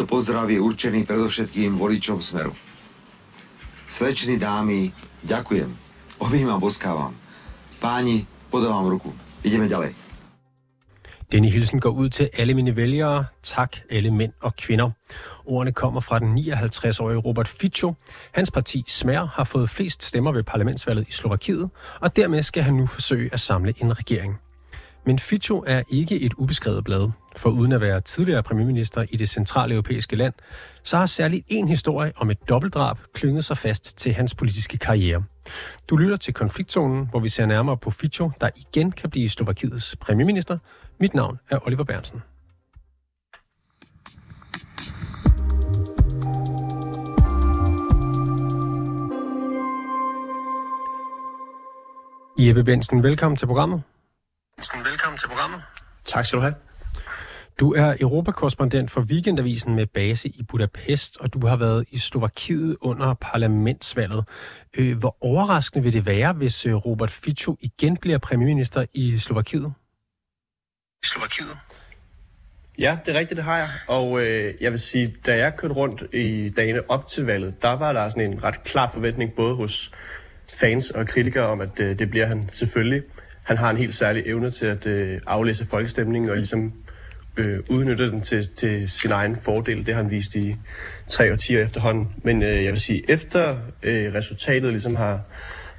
Tento pozdrav je určený predovšetkým voličom Smeru. Slečny dámy, ďakujem. Objímam, boskávam. Páni, podávam ruku. Ideme ďalej. Denne hilsen går ud til alle mine vælgere. Tak alle mænd og kvinder. Ordene kommer fra den 59-årige Robert Fico. Hans parti Smer har fået flest stemmer ved parlamentsvalget i Slovakiet, og dermed skal han nu forsøge at samle en regering. Men Fico er ikke et ubeskrevet blad, for uden at være tidligere premierminister i det centrale europæiske land, så har særligt en historie om et dobbeltdrab klynget sig fast til hans politiske karriere. Du lytter til konfliktzonen, hvor vi ser nærmere på Fico, der igen kan blive Slovakiets premierminister. Mit navn er Oliver Bernsen. Jeppe Bensen, velkommen til programmet. Velkommen til programmet. Tak skal du have. Du er europakorrespondent for Weekendavisen med base i Budapest, og du har været i Slovakiet under parlamentsvalget. Øh, hvor overraskende vil det være, hvis øh, Robert Fico igen bliver premierminister i Slovakiet? I Slovakiet? Ja, det er rigtigt, det har jeg. Og øh, jeg vil sige, da jeg kørte rundt i dagene op til valget, der var der sådan en ret klar forventning både hos fans og kritikere om, at øh, det bliver han selvfølgelig. Han har en helt særlig evne til at øh, aflæse folkestemningen og ligesom øh, udnytte den til, til sin egen fordel. Det har han vist i tre årtier efterhånden. Men øh, jeg vil sige, efter øh, resultatet ligesom har,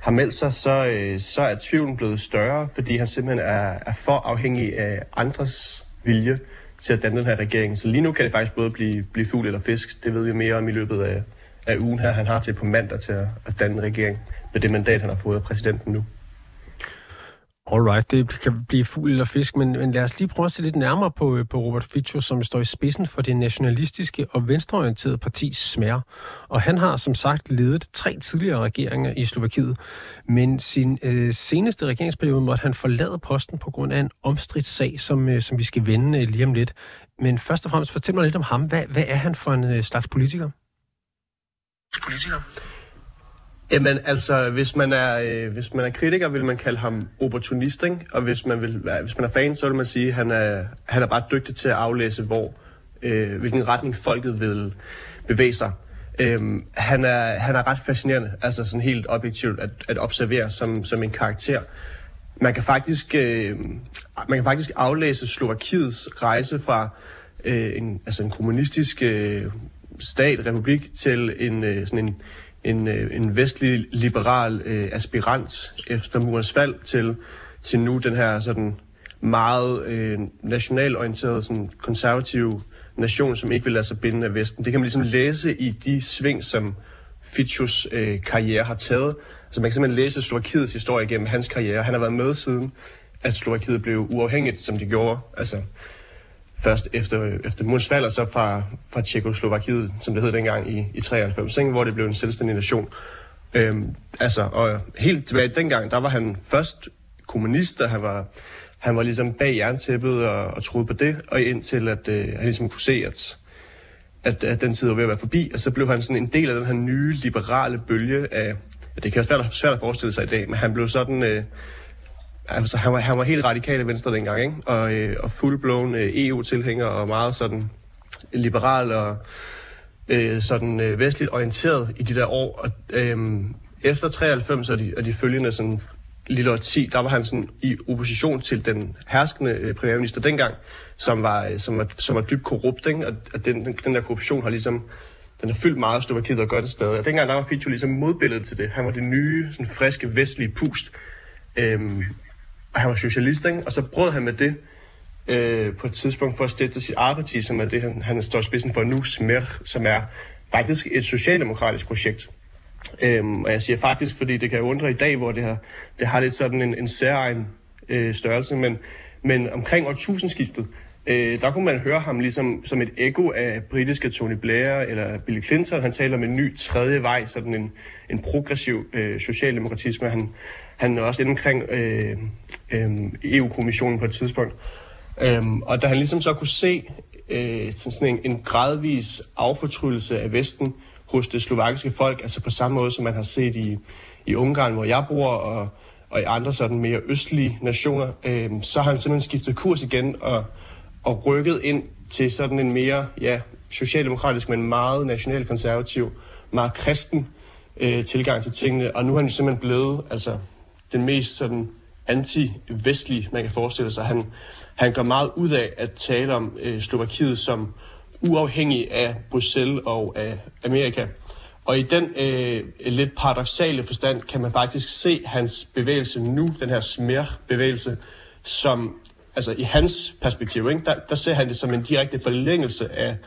har meldt sig, så, øh, så er tvivlen blevet større, fordi han simpelthen er, er for afhængig af andres vilje til at danne den her regering. Så lige nu kan det faktisk både blive, blive fugl eller fisk. Det ved vi mere om i løbet af, af ugen her. Han har til på mandag til at, at danne en regering med det mandat, han har fået af præsidenten nu. Alright, det kan blive fugl eller fisk, men, men lad os lige prøve at se lidt nærmere på, øh, på Robert Fico, som står i spidsen for det nationalistiske og venstreorienterede parti Smer. Og han har som sagt ledet tre tidligere regeringer i Slovakiet, men sin øh, seneste regeringsperiode måtte han forlade posten på grund af en omstridt sag, som, øh, som vi skal vende øh, lige om lidt. Men først og fremmest, fortæl mig lidt om ham. Hvad, hvad er han for en øh, slags politiker? Politiker? Jamen altså, hvis man er, øh, hvis man er kritiker, vil man kalde ham opportunist, ikke? og hvis man, vil, hvis man er fan, så vil man sige, at han er, han er bare dygtig til at aflæse, hvor, øh, hvilken retning folket vil bevæge sig. Øhm, han, er, han er ret fascinerende, altså sådan helt objektivt at, at observere som, som en karakter. Man kan faktisk, øh, man kan faktisk aflæse Slovakiets rejse fra øh, en, altså en kommunistisk øh, stat, republik, til en, øh, sådan en, en, øh, en vestlig liberal øh, aspirant efter murens fald til, til nu den her sådan meget øh, nationalorienterede, sådan konservative nation, som ikke vil lade sig binde af Vesten. Det kan man ligesom læse i de sving, som Fitchus øh, karriere har taget. Altså man kan simpelthen læse Slovakiets historie gennem hans karriere. Han har været med siden, at Slovakiet blev uafhængigt, som det gjorde. Altså først efter, efter Murens fald, og så fra, fra Tjekoslovakiet, som det hed dengang i, i 93, ikke? hvor det blev en selvstændig nation. Øhm, altså, og helt tilbage dengang, der var han først kommunist, og han var, han var ligesom bag jerntæppet og, og troede på det, og indtil at øh, han ligesom kunne se, at, at, at den tid var ved at være forbi, og så blev han sådan en del af den her nye liberale bølge af, det kan være svært, svært at forestille sig i dag, men han blev sådan... Øh, altså, han, var, han var helt radikal i Venstre dengang, ikke? Og, øh, og fuldblåen øh, EU-tilhænger og meget sådan liberal og øh, sådan øh, vestligt orienteret i de der år. Og, øh, efter 93 og de, og de følgende sådan lille 10, der var han sådan i opposition til den herskende øh, premierminister dengang, som var, øh, som var, som var dybt korrupt, ikke? Og, og den, den, den der korruption har ligesom den har fyldt meget Slovakiet og gør det stadig. Og dengang der var Fitcho ligesom modbilledet til det. Han var det nye, sådan friske, vestlige pust. Øhm, han var socialist, ikke? og så brød han med det øh, på et tidspunkt for at støtte sit arbejde, som er det, han, han står spidsen for nu, SMER, som er faktisk et socialdemokratisk projekt. Øhm, og jeg siger faktisk, fordi det kan jo undre i dag, hvor det har, det har lidt sådan en, en særegen øh, størrelse, men, men omkring årtusindskiftet, øh, der kunne man høre ham ligesom som et ekko af britiske Tony Blair eller Bill Clinton. Han taler om en ny tredje vej, sådan en, en progressiv øh, socialdemokratisme. Han, han er også inde omkring øh, øh, EU-kommissionen på et tidspunkt. Øhm, og da han ligesom så kunne se øh, sådan en, en gradvis affortryllelse af Vesten hos det slovakiske folk, altså på samme måde som man har set i, i Ungarn, hvor jeg bor, og, og i andre sådan mere østlige nationer, øh, så har han simpelthen skiftet kurs igen og, og rykket ind til sådan en mere ja, socialdemokratisk, men meget nationalkonservativ, meget kristen øh, tilgang til tingene, og nu er han jo simpelthen blevet altså, den mest sådan anti-vestlige, man kan forestille sig. Han, han går meget ud af at tale om øh, Slovakiet som uafhængig af Bruxelles og af Amerika. Og i den øh, lidt paradoxale forstand kan man faktisk se hans bevægelse nu, den her smer-bevægelse, som altså i hans perspektiv, ikke, der, der ser han det som en direkte forlængelse af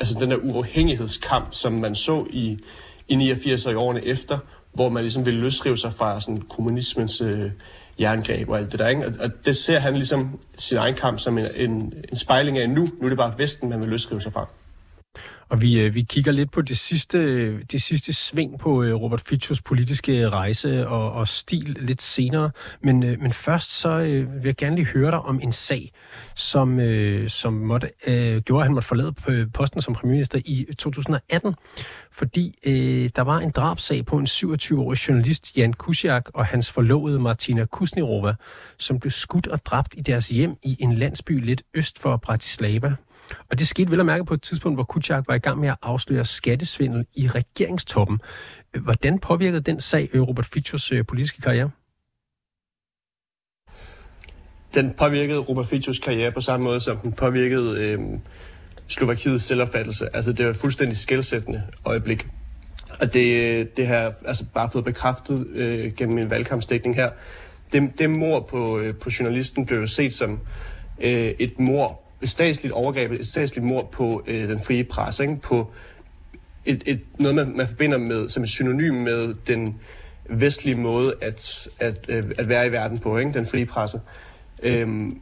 altså den der uafhængighedskamp, som man så i, i 89 og i årene efter, hvor man ligesom ville løsrive sig fra sådan kommunismens øh, jerngreb og alt det der. Ikke? Og, og det ser han ligesom sin egen kamp som en, en, en spejling af nu. Nu er det bare Vesten, man vil løsrive sig fra. Og vi, øh, vi kigger lidt på det sidste, det sidste sving på øh, Robert Fitchos politiske rejse og, og stil lidt senere. Men, øh, men først så vil jeg gerne lige høre dig om en sag, som, som måtte, øh, gjorde, at han måtte forlade posten som premierminister i 2018. Fordi øh, der var en drabsag på en 27-årig journalist, Jan Kusiak, og hans forlovede Martina Kusnirova, som blev skudt og dræbt i deres hjem i en landsby lidt øst for Bratislava. Og det skete vel at mærke på et tidspunkt, hvor Kuchak var i gang med at afsløre skattesvindel i regeringstoppen. Hvordan påvirkede den sag Robert Fitchos øh, politiske karriere? Den påvirkede Robert Fitchos karriere på samme måde, som den påvirkede øh, Slovakiets selvopfattelse. Altså det var et fuldstændig skældsættende øjeblik. Og det, øh, det har altså bare fået bekræftet øh, gennem min valgkampsdækning her. Det, det mor på, øh, på journalisten blev jo set som øh, et mor et statsligt overgreb, et statsligt mord på øh, den frie presse, ikke? på et, et, noget, man, man forbinder med som et synonym med den vestlige måde at, at, øh, at være i verden på, ikke? den frie presse. Øhm,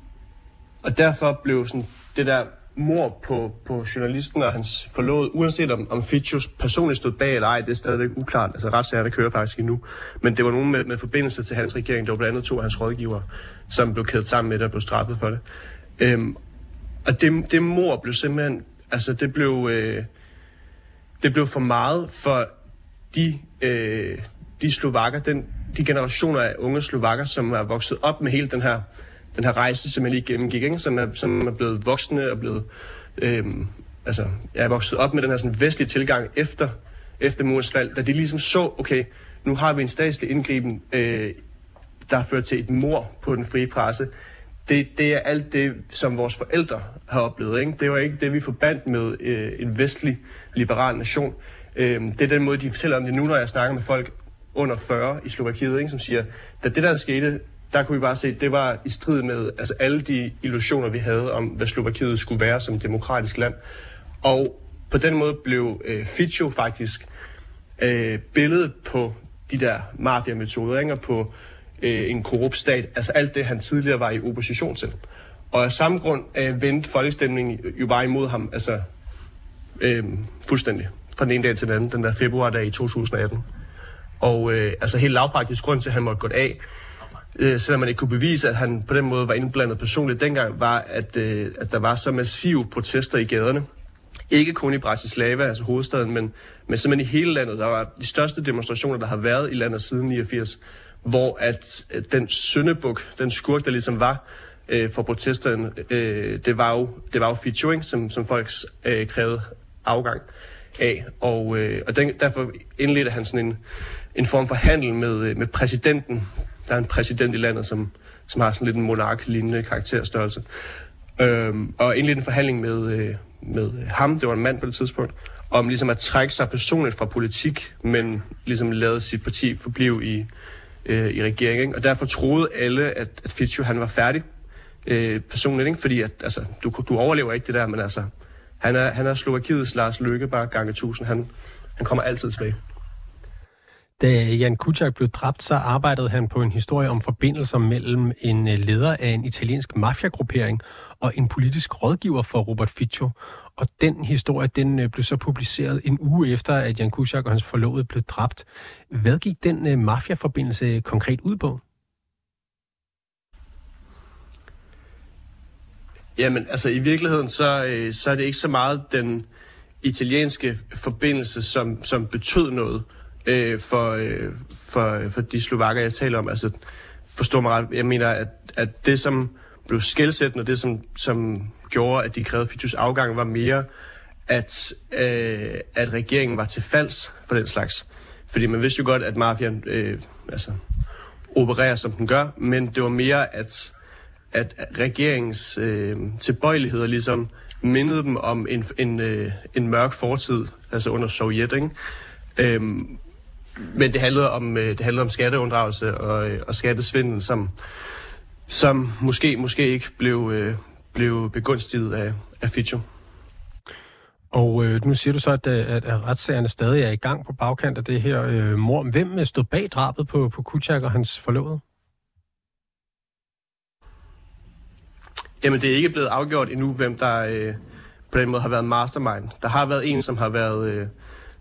og derfor blev sådan det der mor på, på journalisten og hans forlod, uanset om, om Fitchus personligt stod bag eller ej, det er stadigvæk uklart. Altså retssagerne kører faktisk endnu. Men det var nogen med, med forbindelse til hans regering. Det var blandt andet to af hans rådgivere, som blev kædet sammen med det og blev straffet for det. Øhm, og det, det mor blev simpelthen, altså det blev, øh, det blev for meget for de, øh, de slovakker, den, de generationer af unge slovakker, som er vokset op med hele den her, den her rejse, som jeg lige gennemgik, ikke? Som, er, som er blevet voksne og blevet, øh, altså jeg er vokset op med den her sådan vestlige tilgang efter, efter murens fald, da de ligesom så, okay, nu har vi en statslig indgriben, øh, der har ført til et mor på den frie presse det, det er alt det, som vores forældre har oplevet. Ikke? Det var ikke det, vi forbandt med øh, en vestlig liberal nation. Øh, det er den måde, de fortæller om det nu, når jeg snakker med folk under 40 i Slovakiet, ikke? som siger, da det der skete, der kunne vi bare se, at det var i strid med altså alle de illusioner, vi havde om, hvad Slovakiet skulle være som demokratisk land. Og på den måde blev øh, Fico faktisk øh, billedet på de der mafia-metoder, ikke? og på øh, en korrupt stat. Altså alt det, han tidligere var i opposition til. Og af samme grund øh, vendte folkestemningen jo bare imod ham, altså øh, fuldstændig, fra den ene dag til den anden, den der februardag i 2018. Og øh, altså helt lavpraktisk grund til, at han måtte gå af, øh, selvom man ikke kunne bevise, at han på den måde var indblandet personligt dengang, var, at, øh, at der var så massive protester i gaderne. Ikke kun i Bratislava, altså hovedstaden, men, men simpelthen i hele landet. Der var de største demonstrationer, der har været i landet siden 89 hvor at den syndebuk, den skurk, der ligesom var øh, for protesterne, øh, det var jo, det var jo featuring, som, som folk øh, krævede afgang af. Og, øh, og den, derfor indledte han sådan en, en form for handel med, øh, med præsidenten. Der er en præsident i landet, som, som har sådan lidt en monark-lignende karakterstørrelse. Øhm, og indledte en forhandling med, øh, med ham, det var en mand på det tidspunkt, om ligesom at trække sig personligt fra politik, men ligesom lade sit parti forblive i, øh, i regeringen. Og derfor troede alle, at, at Fitcho han var færdig øh, personligt, ikke? fordi at, altså, du, du overlever ikke det der, men altså, han er, han er Slovakiets Lars Løkke bare gange tusind. Han, han kommer altid tilbage. Da Jan Kuciak blev dræbt, så arbejdede han på en historie om forbindelser mellem en øh, leder af en italiensk mafiagruppering og en politisk rådgiver for Robert Fico. Og den historie, den øh, blev så publiceret en uge efter, at Jan Kuciak og hans forlovede blev dræbt. Hvad gik den øh, mafiaforbindelse konkret ud på? Jamen, altså i virkeligheden, så, øh, så er det ikke så meget den italienske forbindelse, som, som betød noget øh, for, øh, for, for de slovakker, jeg taler om. Altså, forstår mig ret, jeg mener, at, at det, som blev skældsættende, det, som, som gjorde, at de krævede Fitus afgang, var mere, at, øh, at regeringen var til falds for den slags. Fordi man vidste jo godt, at mafian øh, altså, opererer, som den gør, men det var mere, at, at regeringens øh, tilbøjeligheder ligesom mindede dem om en, en, øh, en mørk fortid, altså under Sovjet, ikke? Øhm, men det handlede om, øh, det handlede om skatteunddragelse og, øh, og skattesvindel, som, som måske, måske ikke blev, øh, blev begunstiget af, af Fitcho. Og øh, nu siger du så, at, at, at retssagerne stadig er i gang på bagkant af det her øh, mor. Hvem stod bag drabet på, på Kutjak og hans forlovede? Jamen, det er ikke blevet afgjort endnu, hvem der øh, på den måde har været mastermind. Der har været en, som har været, øh,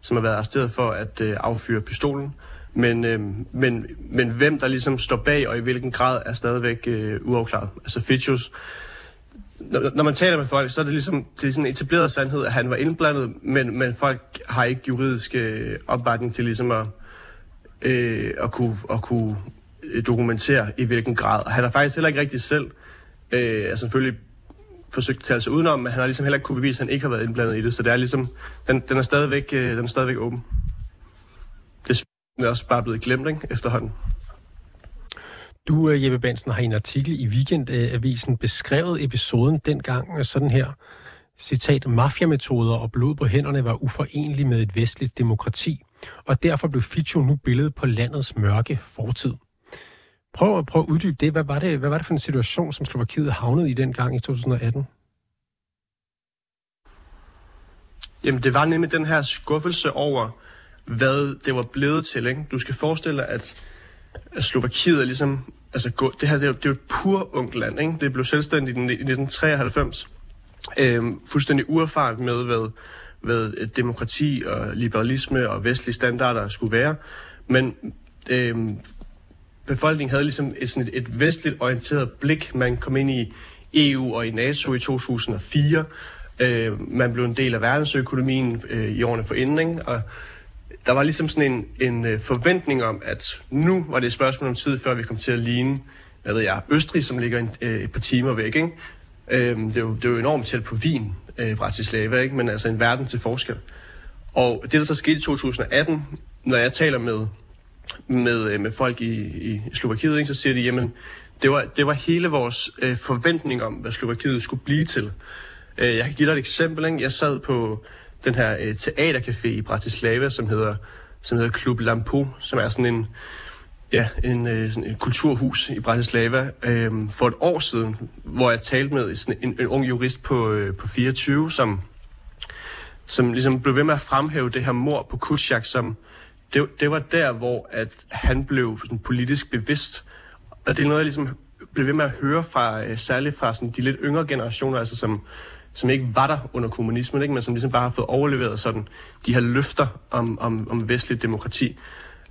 som har været arresteret for at øh, affyre pistolen. Men, øh, men, men hvem der ligesom står bag, og i hvilken grad, er stadigvæk øh, uafklaret. Altså Fitchus, når, når man taler med folk, så er det ligesom det er sådan en etableret sandhed, at han var indblandet, men, men folk har ikke juridisk øh, opbakning til ligesom at, øh, at, kunne, at kunne øh, dokumentere i hvilken grad. Og han har faktisk heller ikke rigtig selv, øh, altså selvfølgelig forsøgt at tale sig udenom, men han har ligesom heller ikke kunne bevise, at han ikke har været indblandet i det. Så det er ligesom, den, den, er, stadigvæk, øh, den er stadigvæk åben. Det er også bare blevet glemt ikke, efterhånden. Du, øh, Jeppe Bensen, har i en artikel i Weekendavisen beskrevet episoden dengang øh, sådan her. Citat, mafiametoder og blod på hænderne var uforenlige med et vestligt demokrati, og derfor blev Fitcho nu billedet på landets mørke fortid. Prøv, prøv at uddybe det. Hvad var det, hvad var det for en situation, som Slovakiet havnede i dengang i 2018? Jamen, det var nemlig den her skuffelse over, hvad det var blevet til. Ikke? Du skal forestille dig, at, at Slovakiet er ligesom... Altså, gå, det her det er, jo, det er jo et pur ungt land. Ikke? Det blev selvstændigt i 1993. Øhm, fuldstændig uerfaren med, hvad, hvad demokrati og liberalisme og vestlige standarder skulle være. Men øhm, befolkningen havde ligesom et, sådan et, et vestligt orienteret blik. Man kom ind i EU og i NATO i 2004. Øh, man blev en del af verdensøkonomien øh, i årene for inden, og der var ligesom sådan en, en øh, forventning om, at nu var det et spørgsmål om tid, før vi kom til at ligne, hvad ved jeg, Østrig, som ligger en, øh, et par timer væk, ikke? Øh, det, er jo, det er jo enormt tæt på Wien, øh, Bratislava, ikke? men altså en verden til forskel. Og det, der så skete i 2018, når jeg taler med med, øh, med folk i, i Slovakiet, ikke, så siger de, jamen, det var, det var hele vores øh, forventning om, hvad Slovakiet skulle blive til. Øh, jeg kan give dig et eksempel. Ikke? Jeg sad på den her øh, teatercafé i Bratislava, som hedder, som hedder Klub Lampo, som er sådan en, ja, en, øh, sådan en kulturhus i Bratislava øh, for et år siden, hvor jeg talte med sådan en, en ung jurist på, øh, på 24, som, som ligesom blev ved med at fremhæve det her mor på Kutschak som, det, det var der, hvor at han blev sådan politisk bevidst. Og det er noget, jeg ligesom blev ved med at høre fra, øh, særligt fra sådan de lidt yngre generationer, altså som, som ikke var der under kommunismen, ikke? men som ligesom bare har fået overleveret sådan de her løfter om, om, om vestlig demokrati.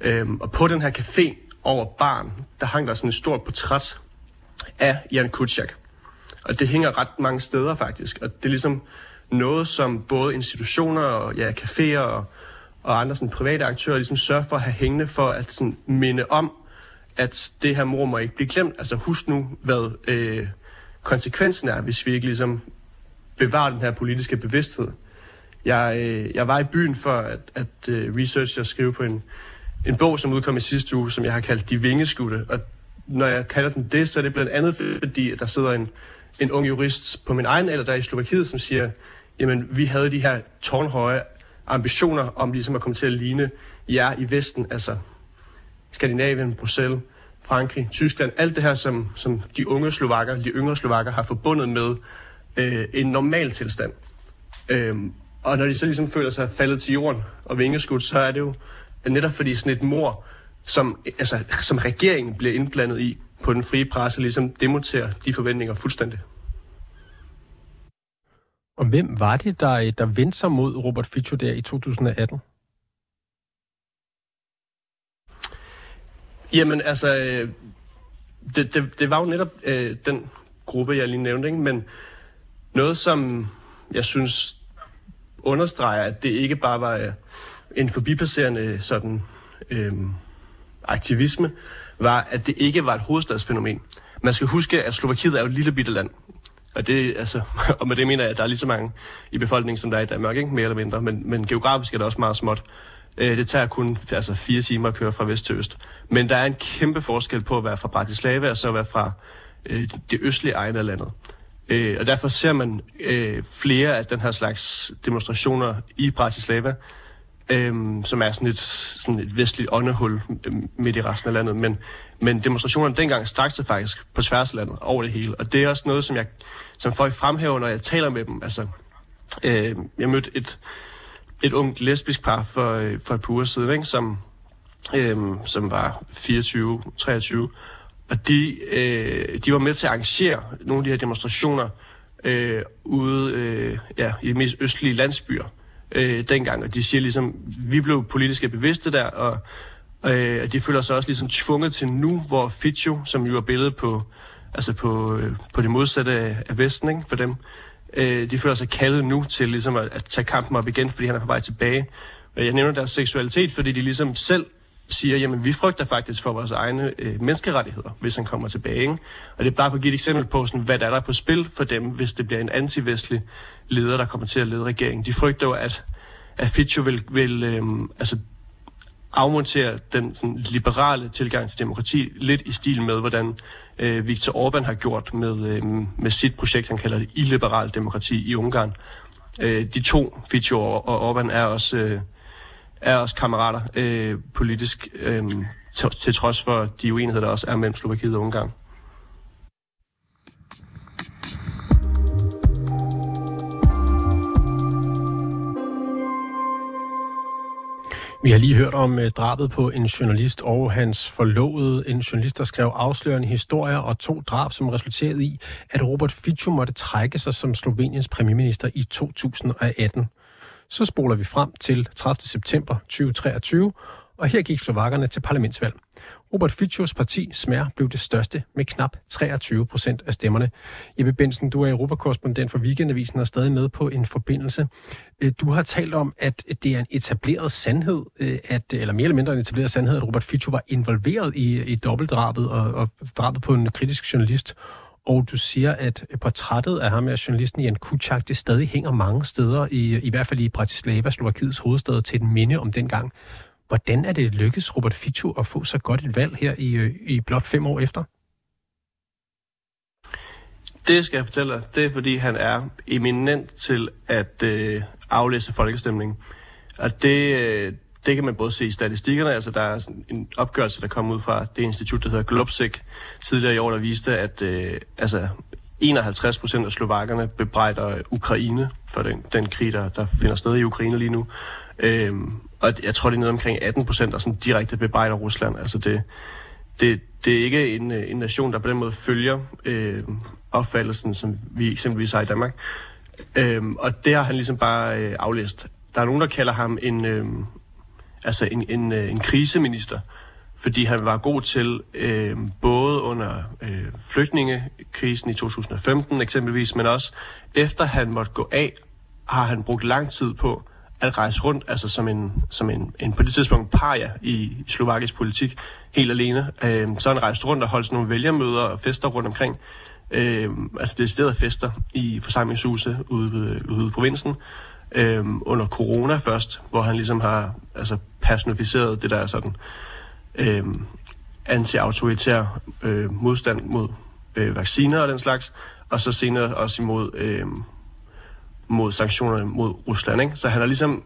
Øhm, og på den her café over barn, der hang der sådan et stort portræt af Jan Kutschak. Og det hænger ret mange steder faktisk. Og det er ligesom noget, som både institutioner og ja, caféer og, og andre sådan, private aktører ligesom sørger for at have hængende for at sådan, minde om, at det her mor må ikke blive glemt. Altså husk nu, hvad øh, konsekvensen er, hvis vi ikke ligesom bevare den her politiske bevidsthed. Jeg, øh, jeg var i byen for at, at øh, researche og skrive på en, en bog, som udkom i sidste uge, som jeg har kaldt De Vingeskudte. Og når jeg kalder den det, så er det blandt andet fordi, at der sidder en, en ung jurist på min egen alder, der er i Slovakiet, som siger, jamen vi havde de her tårnhøje ambitioner om ligesom at komme til at ligne jer i Vesten, altså Skandinavien, Bruxelles, Frankrig, Tyskland, alt det her, som, som de unge slovakker, de yngre slovakker har forbundet med øh, en normal tilstand. Øhm, og når de så ligesom føler sig faldet til jorden og vingeskudt, så er det jo netop fordi sådan et mor, som, altså, som regeringen bliver indblandet i på den frie presse, ligesom demonterer de forventninger fuldstændig. Og hvem var det, der, der vendte sig mod Robert Fico der i 2018? Jamen, altså, øh, det, det, det var jo netop øh, den gruppe, jeg lige nævnte, ikke? men noget, som jeg synes understreger, at det ikke bare var øh, en forbipasserende sådan, øh, aktivisme, var, at det ikke var et hovedstadsfænomen. Man skal huske, at Slovakiet er jo et lille bitte land. Og, det, altså, og med det mener jeg, at der er lige så mange i befolkningen, som der er i Danmark, ikke? mere eller mindre. Men, men geografisk er det også meget småt. Øh, det tager kun altså, fire timer at køre fra vest til øst. Men der er en kæmpe forskel på at være fra Bratislava og så at være fra øh, det østlige egne af landet. Øh, og derfor ser man øh, flere af den her slags demonstrationer i Bratislava, øh, som er sådan et, sådan et vestligt åndehul øh, midt i resten af landet. Men, men demonstrationerne dengang strakte sig faktisk på tværs af landet, over det hele. Og det er også noget, som, jeg, som folk fremhæver, når jeg taler med dem. Altså, øh, jeg mødte et, et ungt lesbisk par for, øh, for et par uger siden, ikke, som, øh, som var 24-23, og de, øh, de var med til at arrangere nogle af de her demonstrationer øh, ude øh, ja, i de mest østlige landsbyer øh, dengang. Og de siger ligesom, vi blev politisk bevidste der, og, øh, og de føler sig også ligesom tvunget til nu, hvor Fitcho, som jo er billedet på, altså på, øh, på det modsatte af, af Vesten ikke, for dem, øh, de føler sig kaldet nu til ligesom at, at tage kampen op igen, fordi han er på vej tilbage. Jeg nævner deres seksualitet, fordi de ligesom selv siger, jamen vi frygter faktisk for vores egne øh, menneskerettigheder, hvis han kommer tilbage. Ikke? Og det er bare for at give et eksempel på, sådan, hvad der er der på spil for dem, hvis det bliver en antivestlig leder, der kommer til at lede regeringen. De frygter jo, at, at Fitcho vil, vil øh, altså, afmontere den sådan, liberale tilgang til demokrati lidt i stil med, hvordan øh, Viktor Orbán har gjort med, øh, med sit projekt, han kalder det illiberal demokrati i Ungarn. Øh, de to, Fitcho og, og Orbán, er også... Øh, er også kammerater øh, politisk, øh, til, til trods for de uenigheder, der også er mellem Slovakiet og Ungarn. Vi har lige hørt om øh, drabet på en journalist og hans forlovede. En journalist, der skrev afslørende historier og to drab, som resulterede i, at Robert Fico måtte trække sig som Sloveniens premierminister i 2018. Så spoler vi frem til 30. september 2023, og her gik slovakkerne til parlamentsvalg. Robert Ficos parti, Smer, blev det største med knap 23 procent af stemmerne. Jeppe Bensen, du er europakorrespondent for Weekendavisen og er stadig med på en forbindelse. Øh, du har talt om, at det er en etableret sandhed, øh, at, eller mere eller mindre en etableret sandhed, at Robert Fico var involveret i, i dobbeltdrabet og, og drabet på en kritisk journalist. Og du siger, at portrættet af ham, af journalisten Jan Kuchak, det stadig hænger mange steder, i, i hvert fald i Bratislava, Slovakiets hovedstad, til den minde om dengang. Hvordan er det lykkedes Robert Fico at få så godt et valg her i, i blot fem år efter? Det skal jeg fortælle dig. Det er, fordi han er eminent til at øh, aflæse folkestemningen. Og det, øh, det kan man både se i statistikkerne, altså der er sådan en opgørelse, der kom ud fra det institut, der hedder Globsec, tidligere i år, der viste, at øh, altså 51 procent af slovakkerne bebrejder Ukraine for den, den krig, der, der finder sted i Ukraine lige nu. Øhm, og jeg tror, det er noget omkring 18 procent, der sådan direkte bebrejder Rusland. Altså det, det, det er ikke en, en nation, der på den måde følger øh, opfattelsen, som vi eksempelvis har i Danmark. Øhm, og det har han ligesom bare øh, aflæst. Der er nogen, der kalder ham en, øh, altså en, en, øh, en kriseminister, fordi han var god til øh, både under øh, flygtningekrisen i 2015 eksempelvis, men også efter han måtte gå af, har han brugt lang tid på at rejse rundt, altså som en, som en, en på det tidspunkt paria i slovakisk politik, helt alene. Øh, så han rejst rundt og holdt sådan nogle vælgermøder og fester rundt omkring. Øh, altså det er steder fester i forsamlingshuse ude, ude i provinsen øh, under corona først, hvor han ligesom har altså, personificeret det der sådan øh, anti-autoritær øh, modstand mod øh, vacciner og den slags, og så senere også imod øh, mod sanktionerne mod Rusland. Ikke? Så han har ligesom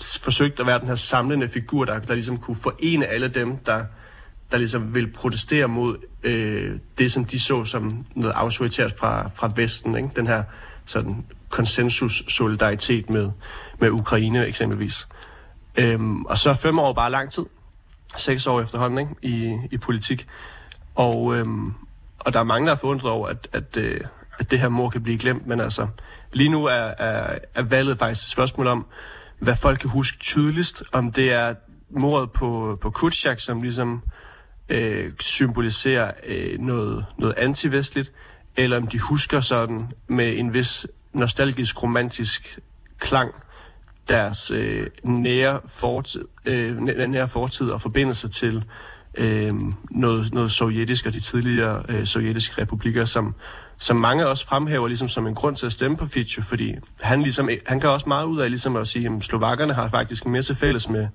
forsøgt at være den her samlende figur, der, der ligesom kunne forene alle dem, der, der ligesom vil protestere mod øh, det, som de så som noget autoritært fra, fra Vesten. Ikke? Den her sådan konsensus-solidaritet med, med Ukraine eksempelvis. Øhm, og så fem år bare lang tid. Seks år efterhånden ikke? I, i politik. Og, øhm, og der er mange, der er forundret over, at, at, øh, at det her mor kan blive glemt. Men altså, lige nu er, er, er valget faktisk et spørgsmål om, hvad folk kan huske tydeligst. Om det er mordet på, på Kutschak, som ligesom øh, symboliserer øh, noget, noget antivestligt, eller om de husker sådan med en vis nostalgisk, romantisk klang deres øh, nære, fortid, øh, nære fortid og forbindelse til øh, noget, noget sovjetisk og de tidligere øh, sovjetiske republikker, som, som mange også fremhæver ligesom som en grund til at stemme på Fitch, fordi han, ligesom, han gør også meget ud af ligesom at sige, at slovakkerne har faktisk mere til fælles med,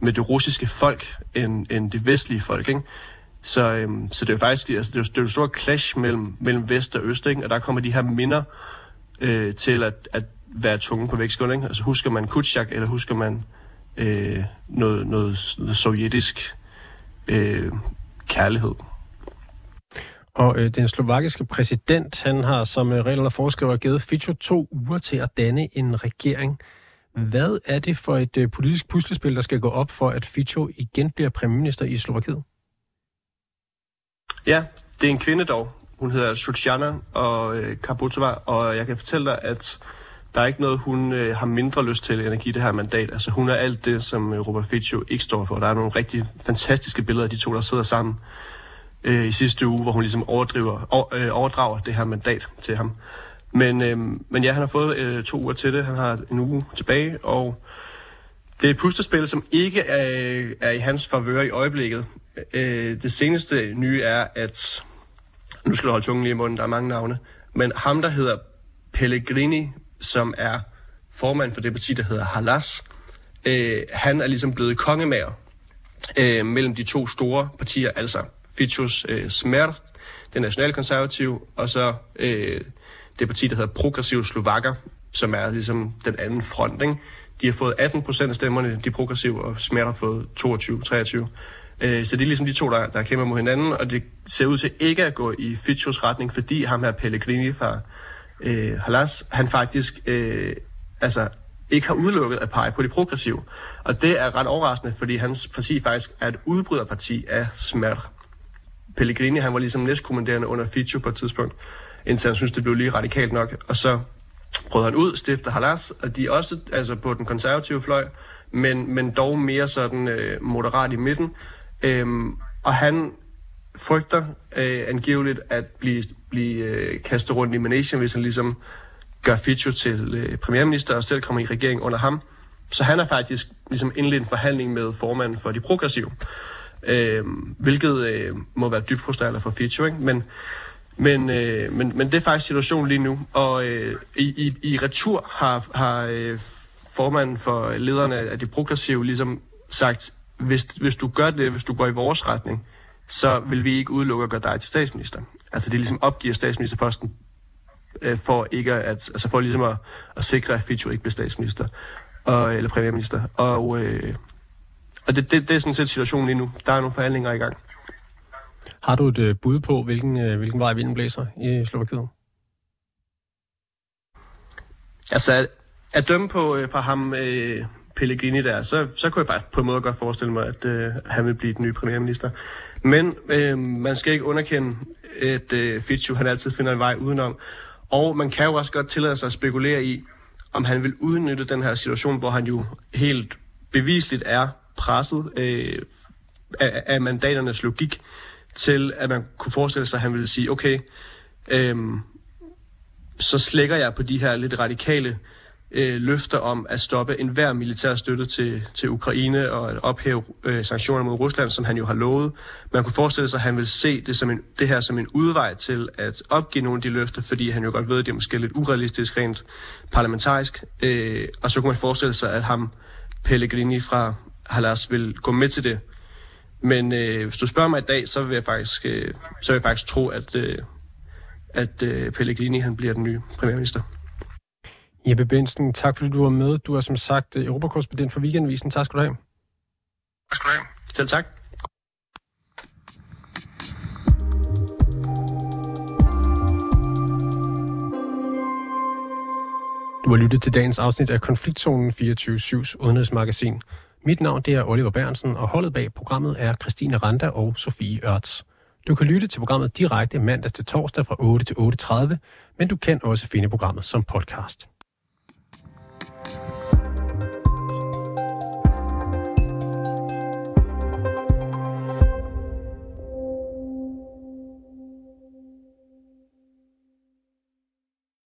med det russiske folk end, end det vestlige folk. Ikke? Så, øhm, så det er jo faktisk altså, det er, det er et stort clash mellem, mellem vest og øst, ikke? og der kommer de her minder øh, til at, at være tunge på vægtskålen. Ikke? Altså husker man Kutschak, eller husker man øh, noget, noget, noget sovjetisk øh, kærlighed? Og øh, den slovakiske præsident, han har som øh, reglerne foreskriver givet Fico to uger til at danne en regering. Hvad er det for et øh, politisk puslespil, der skal gå op for, at Fico igen bliver premierminister i Slovakiet? Ja, det er en kvinde dog. Hun hedder Suchana og øh, Kabutova, og jeg kan fortælle dig, at der er ikke noget, hun øh, har mindre lyst til end at give det her mandat. Altså hun er alt det, som øh, Robert Fico ikke står for. Der er nogle rigtig fantastiske billeder af de to, der sidder sammen øh, i sidste uge, hvor hun ligesom overdriver, over, øh, overdrager det her mandat til ham. Men, øh, men ja, han har fået øh, to uger til det. Han har en uge tilbage, og det er et puslespil, som ikke er, øh, er i hans favør i øjeblikket. Øh, det seneste nye er, at... Nu skal du holde tungen lige i munden, der er mange navne. Men ham, der hedder Pellegrini, som er formand for det parti, der hedder Halas, øh, han er ligesom blevet kongemager øh, mellem de to store partier, altså Ficus øh, Smer, den nationalkonservative, og så øh, det parti, der hedder Progressiv Slovakker, som er ligesom den anden front. Ikke? De har fået 18 procent af stemmerne, de progressive, og Smer har fået 22-23. Øh, så det er ligesom de to, der, der kæmper mod hinanden, og det ser ud til ikke at gå i Fitchos retning, fordi ham her Pellegrini fra øh, Halas, han faktisk øh, altså, ikke har udelukket at pege på de progressive. Og det er ret overraskende, fordi hans parti faktisk er et udbryderparti af smert. Pellegrini, han var ligesom næstkommanderende under Fitcho på et tidspunkt, indtil han synes, det blev lige radikalt nok. Og så brød han ud, stifter Halas, og de er også altså på den konservative fløj, men, men dog mere sådan øh, moderat i midten. Øhm, og han frygter øh, angiveligt at blive, blive øh, kastet rundt i Malaysia, hvis han ligesom gør Fitcho til øh, premierminister og selv kommer i regering under ham. Så han har faktisk ligesom indledt en forhandling med formanden for de progressive, øh, hvilket øh, må være dybt frustrerende for Fitcho, ikke? Men, men, øh, men, men det er faktisk situationen lige nu, og øh, i, i, i retur har, har øh, formanden for lederne af de progressive ligesom sagt, hvis, hvis du gør det, hvis du går i vores retning, så vil vi ikke udelukke at gøre dig til statsminister. Altså det ligesom opgiver statsministerposten øh, for ikke at, altså for ligesom at, at sikre, at Fico ikke bliver statsminister og, eller premierminister. Og, øh, og det, det, det er sådan set situationen lige nu. Der er nogle forhandlinger i gang. Har du et øh, bud på, hvilken, øh, hvilken vej vinden blæser i Slovakiet? Altså, at, at dømme på, øh, på ham, øh, Pellegrini der, så, så kunne jeg faktisk på en måde godt forestille mig, at øh, han vil blive den nye premierminister. Men øh, man skal ikke underkende, at øh, Fitchu han altid finder en vej udenom. Og man kan jo også godt tillade sig at spekulere i, om han vil udnytte den her situation, hvor han jo helt bevisligt er presset øh, af, af mandaternes logik, til at man kunne forestille sig, at han ville sige, okay, øh, så slækker jeg på de her lidt radikale øh, løfter om at stoppe enhver militær støtte til, til Ukraine og at ophæve øh, sanktioner mod Rusland, som han jo har lovet. Man kunne forestille sig, at han vil se det, som en, det her som en udvej til at opgive nogle af de løfter, fordi han jo godt ved, at det er måske lidt urealistisk rent parlamentarisk. Øh, og så kunne man forestille sig, at ham, Pellegrini fra Halas, vil gå med til det. Men øh, hvis du spørger mig i dag, så vil jeg faktisk, øh, så vil jeg faktisk tro, at, øh, at øh, Pellegrini han bliver den nye premierminister. Jeppe Bensen, tak fordi du var med. Du er som sagt øh, Europakorrespondent for Weekendvisen. Tak skal du have. Tak skal du have. Selv tak. Du har lyttet til dagens afsnit af Konfliktzonen 24-7's udenrigsmagasin. Mit navn det er Oliver Bernsen, og holdet bag programmet er Christine Randa og Sofie Ørts. Du kan lytte til programmet direkte mandag til torsdag fra 8 til 8.30, men du kan også finde programmet som podcast.